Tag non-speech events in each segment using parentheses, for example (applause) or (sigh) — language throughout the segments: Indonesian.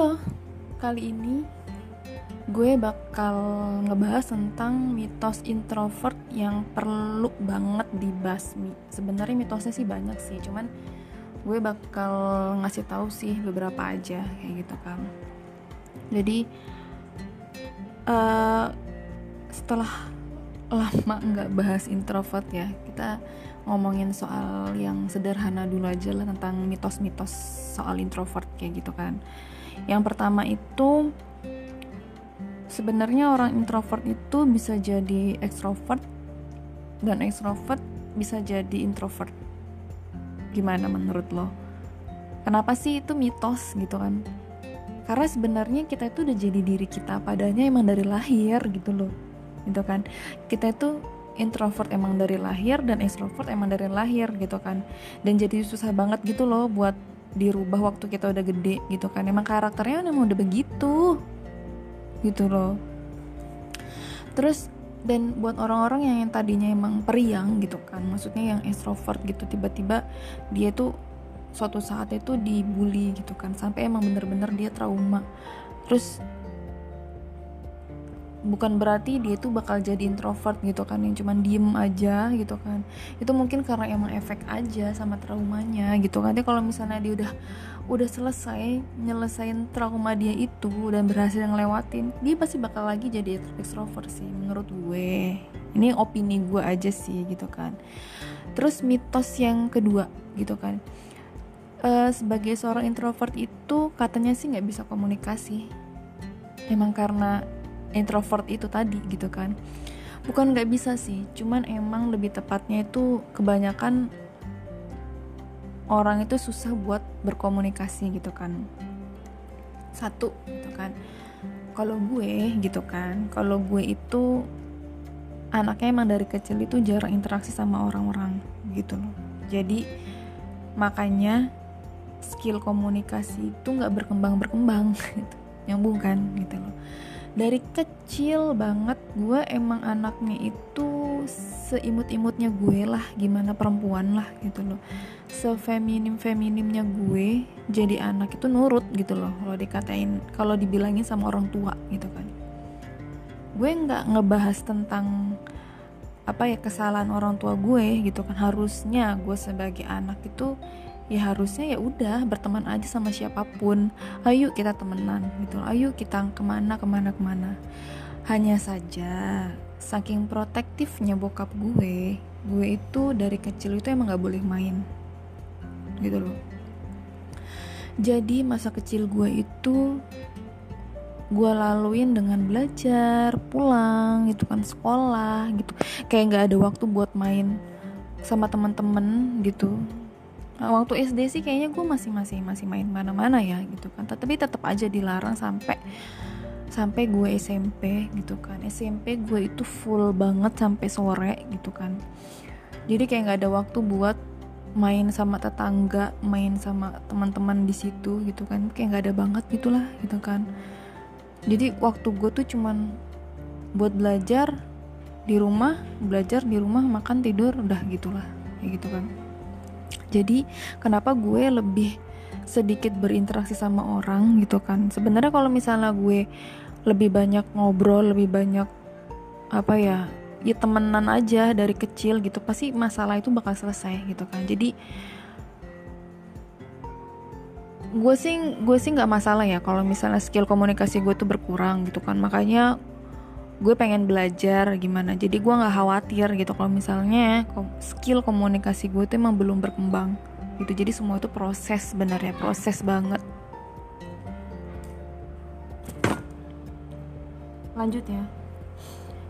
Halo, kali ini gue bakal ngebahas tentang mitos introvert yang perlu banget dibasmi. Sebenarnya mitosnya sih banyak sih, cuman gue bakal ngasih tahu sih beberapa aja kayak gitu kan. Jadi uh, setelah lama nggak bahas introvert ya, kita ngomongin soal yang sederhana dulu aja lah tentang mitos-mitos soal introvert kayak gitu kan. Yang pertama itu sebenarnya orang introvert itu bisa jadi extrovert dan extrovert bisa jadi introvert. Gimana menurut lo? Kenapa sih itu mitos gitu kan? Karena sebenarnya kita itu udah jadi diri kita padanya emang dari lahir gitu loh. Gitu kan. Kita itu introvert emang dari lahir dan extrovert emang dari lahir gitu kan dan jadi susah banget gitu loh buat dirubah waktu kita udah gede gitu kan. Emang karakternya emang udah begitu. Gitu loh. Terus dan buat orang-orang yang, yang tadinya emang periang gitu kan maksudnya yang extrovert gitu tiba-tiba dia tuh suatu saat itu dibully gitu kan sampai emang bener-bener dia trauma. Terus bukan berarti dia tuh bakal jadi introvert gitu kan yang cuman diem aja gitu kan. Itu mungkin karena emang efek aja sama traumanya gitu kan. Dia kalau misalnya dia udah udah selesai nyelesain trauma dia itu dan berhasil ngelewatin dia pasti bakal lagi jadi extrovert sih menurut gue. Ini opini gue aja sih gitu kan. Terus mitos yang kedua gitu kan. Uh, sebagai seorang introvert itu katanya sih nggak bisa komunikasi. Emang karena introvert itu tadi gitu kan. Bukan nggak bisa sih cuman emang lebih tepatnya itu kebanyakan orang itu susah buat berkomunikasi gitu kan. Satu gitu kan. Kalau gue gitu kan kalau gue itu anaknya emang dari kecil itu jarang interaksi sama orang-orang gitu loh. Jadi makanya skill komunikasi itu nggak berkembang berkembang (laughs) gitu. Nyambung kan gitu loh dari kecil banget gue emang anaknya itu seimut-imutnya gue lah gimana perempuan lah gitu loh. Sefeminim feminimnya gue jadi anak itu nurut gitu loh kalau dikatain kalau dibilangin sama orang tua gitu kan. Gue nggak ngebahas tentang apa ya kesalahan orang tua gue gitu kan. Harusnya gue sebagai anak itu ya harusnya ya udah berteman aja sama siapa pun. Ayo kita temenan gitu. Ayo kita ke mana ke mana ke mana. Hanya saja saking protektifnya bokap gue gue itu dari kecil itu emang gak boleh main. Gitu loh. Jadi masa kecil gue itu gue laluin dengan belajar pulang gitu kan sekolah gitu. Kayak nggak ada waktu buat main sama teman-teman gitu waktu SD sih kayaknya gue masih masih masih main mana-mana ya gitu kan. Tapi tetap aja dilarang sampai sampai gue SMP gitu kan. SMP gue itu full banget sampai sore gitu kan. Jadi kayak nggak ada waktu buat main sama tetangga main sama teman-teman di situ gitu kan. Kayak nggak ada banget gitulah gitu kan. Jadi waktu gue tuh cuman buat belajar di rumah belajar di rumah makan tidur udah gitulah kayak gitu kan jadi kenapa gue lebih sedikit berinteraksi sama orang gitu kan? Sebenarnya kalau misalnya gue lebih banyak ngobrol lebih banyak apa ya ya temenan aja dari kecil gitu pasti masalah itu bakal selesai gitu kan. Jadi gue sih gue sih nggak masalah ya kalau misalnya skill komunikasi gue tuh berkurang gitu kan. Makanya gue pengen belajar gimana. Jadi gue nggak khawatir gitu kalau misalnya skill komunikasi gue tuh emang belum berkembang gitu. Jadi semua itu proses sebenarnya proses banget. Lanjut ya.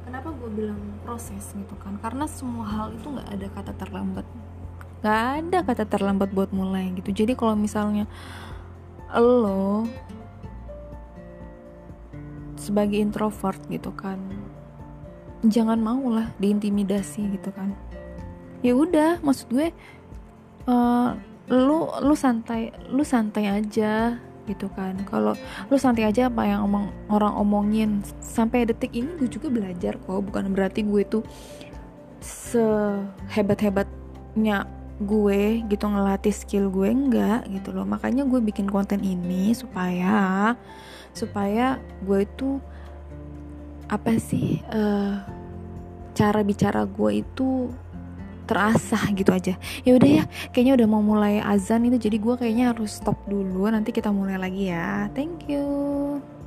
Kenapa gue bilang proses gitu kan? Karena semua hal itu nggak ada kata terlambat. Nggak ada kata terlambat buat mulai gitu. Jadi kalau misalnya lo sebagai introvert gitu kan. Jangan mau lah diintimidasi gitu kan. Ya udah maksud gue uh, lu lu santai lu santai aja gitu kan. Kalau lu santai aja apa yang omong orang omongin. Sampai detik ini gue juga belajar kok bukan berarti gue tuh sehebat hebatnya gue gitu ngelatih skill gue enggak gitu loh. Makanya gue bikin konten ini supaya supaya gue itu apa sih uh, cara bicara gue itu terasa gitu aja. Ya udah ya kayaknya udah mau mulai azan itu jadi gue kayaknya harus stop dulu. Nanti kita mulai lagi ya. Thank you